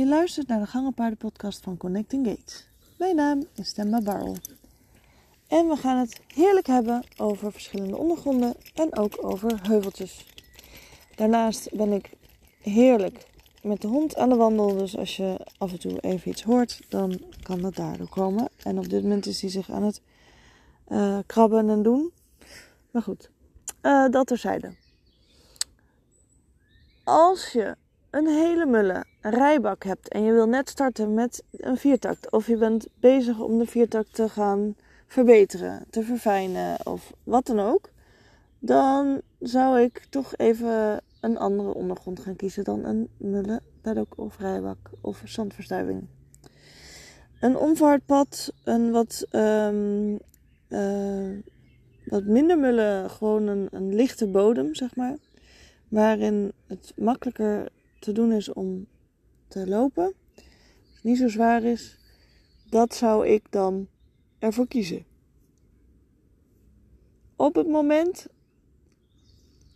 Je luistert naar de Gangenpaardenpodcast van Connecting Gates. Mijn naam is Stemma Barrel. En we gaan het heerlijk hebben over verschillende ondergronden en ook over heuveltjes. Daarnaast ben ik heerlijk met de hond aan de wandel. Dus als je af en toe even iets hoort, dan kan dat daardoor komen. En op dit moment is hij zich aan het uh, krabben en doen. Maar goed, uh, dat terzijde. Als je een hele mulle rijbak hebt en je wil net starten met een viertakt, of je bent bezig om de viertakt te gaan verbeteren, te verfijnen of wat dan ook, dan zou ik toch even een andere ondergrond gaan kiezen dan een mulle, paddock of rijbak of zandverstuiving. Een onvaartpad, een wat, um, uh, wat minder mullen, gewoon een, een lichte bodem, zeg maar. Waarin het makkelijker te doen is om te lopen, niet zo zwaar is, dat zou ik dan ervoor kiezen. Op het moment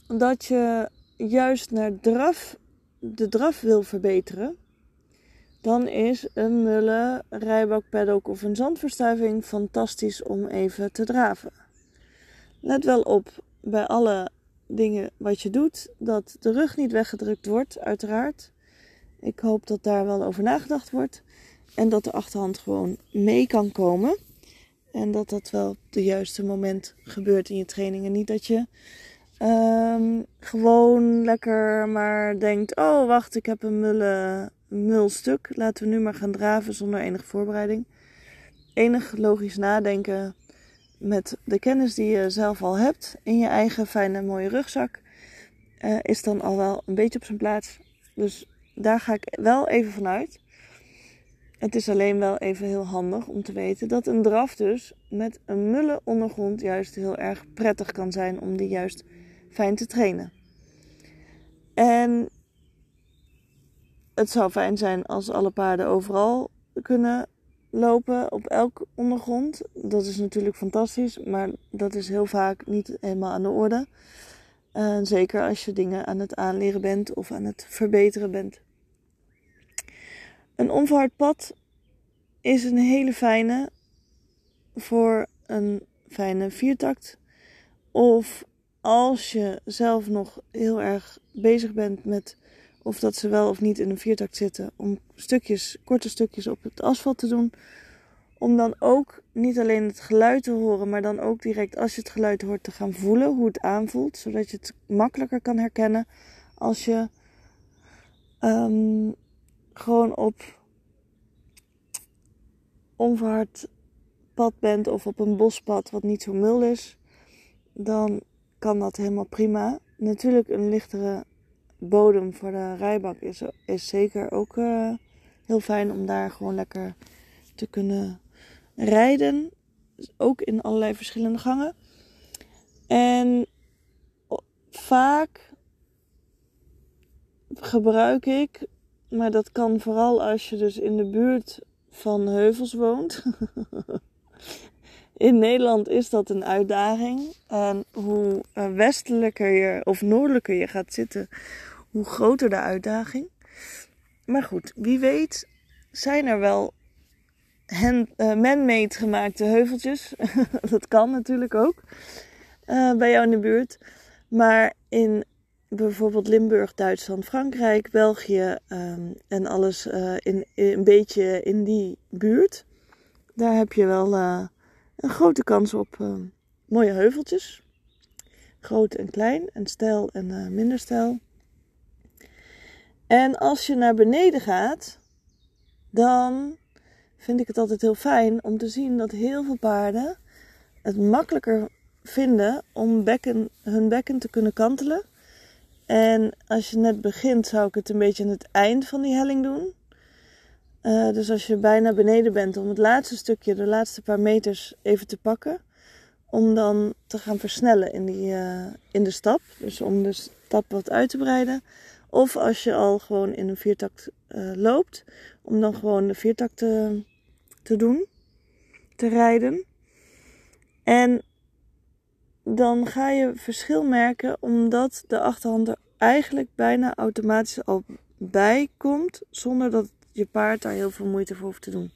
dat je juist naar draf, de draf wil verbeteren, dan is een mulle, rijbak, paddock of een zandverstuiving fantastisch om even te draven. Let wel op bij alle dingen wat je doet, dat de rug niet weggedrukt wordt, uiteraard. Ik hoop dat daar wel over nagedacht wordt. En dat de achterhand gewoon mee kan komen. En dat dat wel op het juiste moment gebeurt in je trainingen. Niet dat je um, gewoon lekker maar denkt: oh wacht, ik heb een mulle, mulstuk. Laten we nu maar gaan draven zonder enige voorbereiding. Enig logisch nadenken met de kennis die je zelf al hebt in je eigen fijne mooie rugzak, uh, is dan al wel een beetje op zijn plaats. Dus daar ga ik wel even vanuit. Het is alleen wel even heel handig om te weten dat een draf dus met een mulle ondergrond juist heel erg prettig kan zijn om die juist fijn te trainen. En het zou fijn zijn als alle paarden overal kunnen lopen op elk ondergrond. Dat is natuurlijk fantastisch, maar dat is heel vaak niet helemaal aan de orde. En zeker als je dingen aan het aanleren bent of aan het verbeteren bent. Een onverhard pad is een hele fijne voor een fijne viertakt. Of als je zelf nog heel erg bezig bent met of dat ze wel of niet in een viertakt zitten, om stukjes, korte stukjes op het asfalt te doen. Om dan ook niet alleen het geluid te horen, maar dan ook direct als je het geluid hoort te gaan voelen hoe het aanvoelt, zodat je het makkelijker kan herkennen als je um, gewoon op onverhard pad bent of op een bospad wat niet zo mul is, dan kan dat helemaal prima. Natuurlijk een lichtere bodem voor de rijbak is, is zeker ook uh, heel fijn om daar gewoon lekker te kunnen rijden. Ook in allerlei verschillende gangen. En vaak gebruik ik, maar dat kan vooral als je dus in de buurt van heuvels woont. In Nederland is dat een uitdaging. En hoe eh, westelijker je of noordelijker je gaat zitten, hoe groter de uitdaging. Maar goed, wie weet zijn er wel uh, man-made gemaakte heuveltjes. dat kan natuurlijk ook uh, bij jou in de buurt. Maar in bijvoorbeeld Limburg, Duitsland, Frankrijk, België um, en alles in, in, een beetje in die buurt. Daar heb je wel een grote kans op mooie heuveltjes. Groot en klein en stijl en minder stijl. En als je naar beneden gaat, dan vind ik het altijd heel fijn om te zien dat heel veel paarden het makkelijker vinden om bekken, hun bekken te kunnen kantelen. En als je net begint, zou ik het een beetje aan het eind van die helling doen. Uh, dus als je bijna beneden bent, om het laatste stukje, de laatste paar meters even te pakken. Om dan te gaan versnellen in, die, uh, in de stap. Dus om de stap wat uit te breiden. Of als je al gewoon in een viertakt uh, loopt, om dan gewoon de viertakt te, te doen, te rijden. En dan ga je verschil merken omdat de achterhand er eigenlijk bijna automatisch al bij komt, zonder dat het je paard daar heel veel moeite voor hoeft te doen.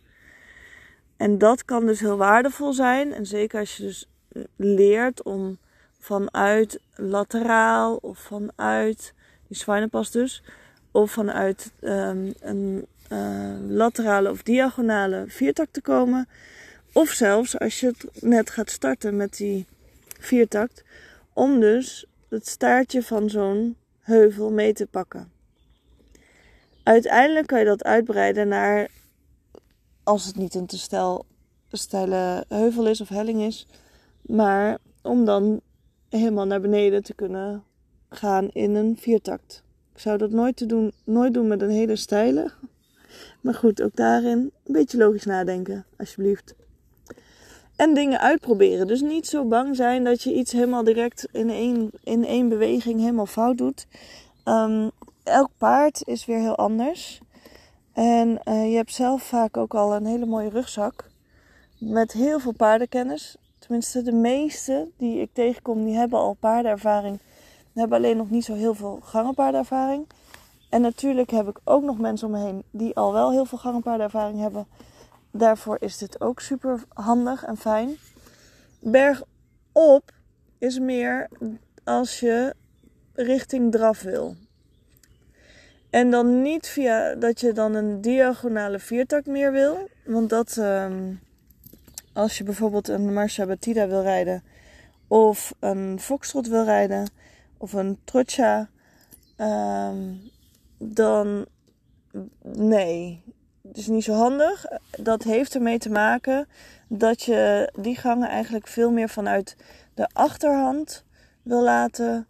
En dat kan dus heel waardevol zijn. En zeker als je dus leert om vanuit lateraal of vanuit die zwijnenpas dus, of vanuit um, een uh, laterale of diagonale viertakt te komen. Of zelfs als je het net gaat starten met die viertakt, om dus het staartje van zo'n heuvel mee te pakken. Uiteindelijk kan je dat uitbreiden naar, als het niet een te stel, steile heuvel is of helling is, maar om dan helemaal naar beneden te kunnen gaan in een viertakt. Ik zou dat nooit, te doen, nooit doen met een hele steile. Maar goed, ook daarin een beetje logisch nadenken, alsjeblieft. En dingen uitproberen. Dus niet zo bang zijn dat je iets helemaal direct in één, in één beweging helemaal fout doet. Um, elk paard is weer heel anders. En uh, je hebt zelf vaak ook al een hele mooie rugzak. Met heel veel paardenkennis. Tenminste, de meeste die ik tegenkom, die hebben al paardenervaring. Hebben alleen nog niet zo heel veel gangenpaardenervaring. En natuurlijk heb ik ook nog mensen om me heen die al wel heel veel gangenpaardenervaring hebben. Daarvoor is dit ook super handig en fijn. Bergop is meer als je richting draf wil. En dan niet via dat je dan een diagonale viertak meer wil. Want dat, um, als je bijvoorbeeld een Marsha Batida wil rijden, of een Foxtrot wil rijden, of een Trotcha, um, dan nee. Het is niet zo handig. Dat heeft ermee te maken dat je die gangen eigenlijk veel meer vanuit de achterhand wil laten.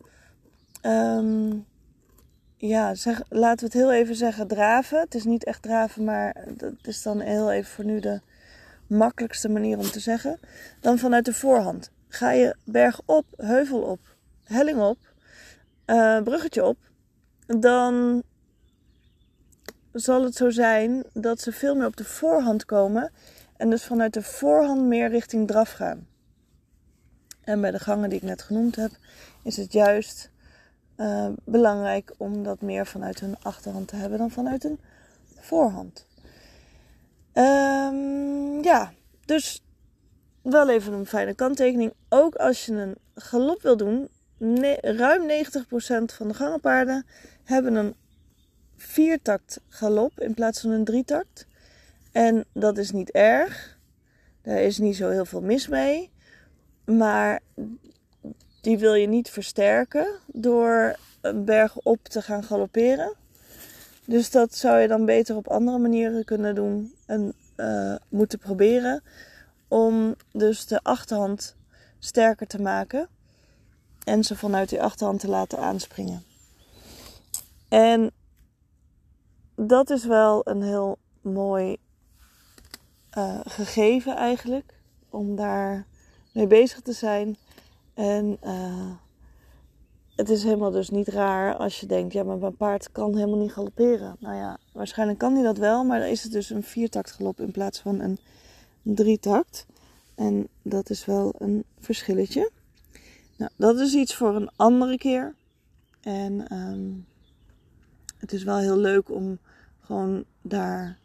Um, ja, zeg, laten we het heel even zeggen draven. Het is niet echt draven, maar dat is dan heel even voor nu de makkelijkste manier om te zeggen. Dan vanuit de voorhand. Ga je berg op, heuvel op, helling op, uh, bruggetje op. Dan zal het zo zijn dat ze veel meer op de voorhand komen. En dus vanuit de voorhand meer richting draf gaan. En bij de gangen die ik net genoemd heb, is het juist uh, belangrijk om dat meer vanuit hun achterhand te hebben dan vanuit hun voorhand. Um, ja, dus wel even een fijne kanttekening. Ook als je een galop wil doen, ruim 90% van de gangenpaarden hebben een viertakt galop in plaats van een drietakt. En dat is niet erg. Daar is niet zo heel veel mis mee. Maar die wil je niet versterken door een berg op te gaan galopperen. Dus dat zou je dan beter op andere manieren kunnen doen en uh, moeten proberen. Om dus de achterhand sterker te maken. En ze vanuit die achterhand te laten aanspringen. En dat is wel een heel mooi uh, gegeven eigenlijk. Om daar mee bezig te zijn. En uh, het is helemaal dus niet raar als je denkt, ja, maar mijn paard kan helemaal niet galopperen. Nou ja, waarschijnlijk kan hij dat wel, maar dan is het dus een viertakt galop in plaats van een drietakt. En dat is wel een verschilletje. Nou, dat is iets voor een andere keer. En um, het is wel heel leuk om gewoon daar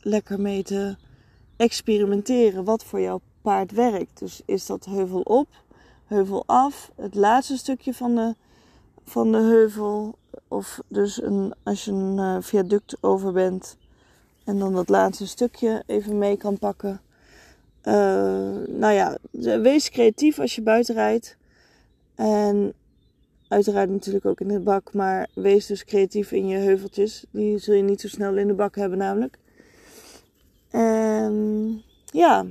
lekker mee te experimenteren wat voor jouw paard werkt. Dus is dat heuvel op, heuvel af, het laatste stukje van de, van de heuvel. Of dus een, als je een uh, viaduct over bent en dan dat laatste stukje even mee kan pakken. Uh, nou ja, wees creatief als je buiten rijdt. En uiteraard natuurlijk ook in de bak, maar wees dus creatief in je heuveltjes. Die zul je niet zo snel in de bak hebben namelijk. En ja,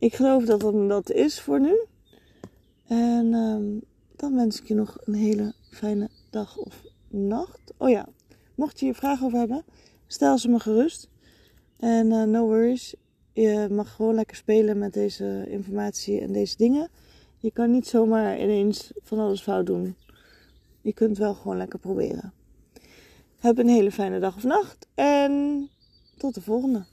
ik geloof dat dat, is voor nu. En um, dan wens ik je nog een hele fijne dag of nacht. Oh ja, mocht je hier vragen over hebben, stel ze me gerust. En uh, no worries, je mag gewoon lekker spelen met deze informatie en deze dingen. Je kan niet zomaar ineens van alles fout doen. Je kunt wel gewoon lekker proberen. Heb een hele fijne dag of nacht en tot de volgende.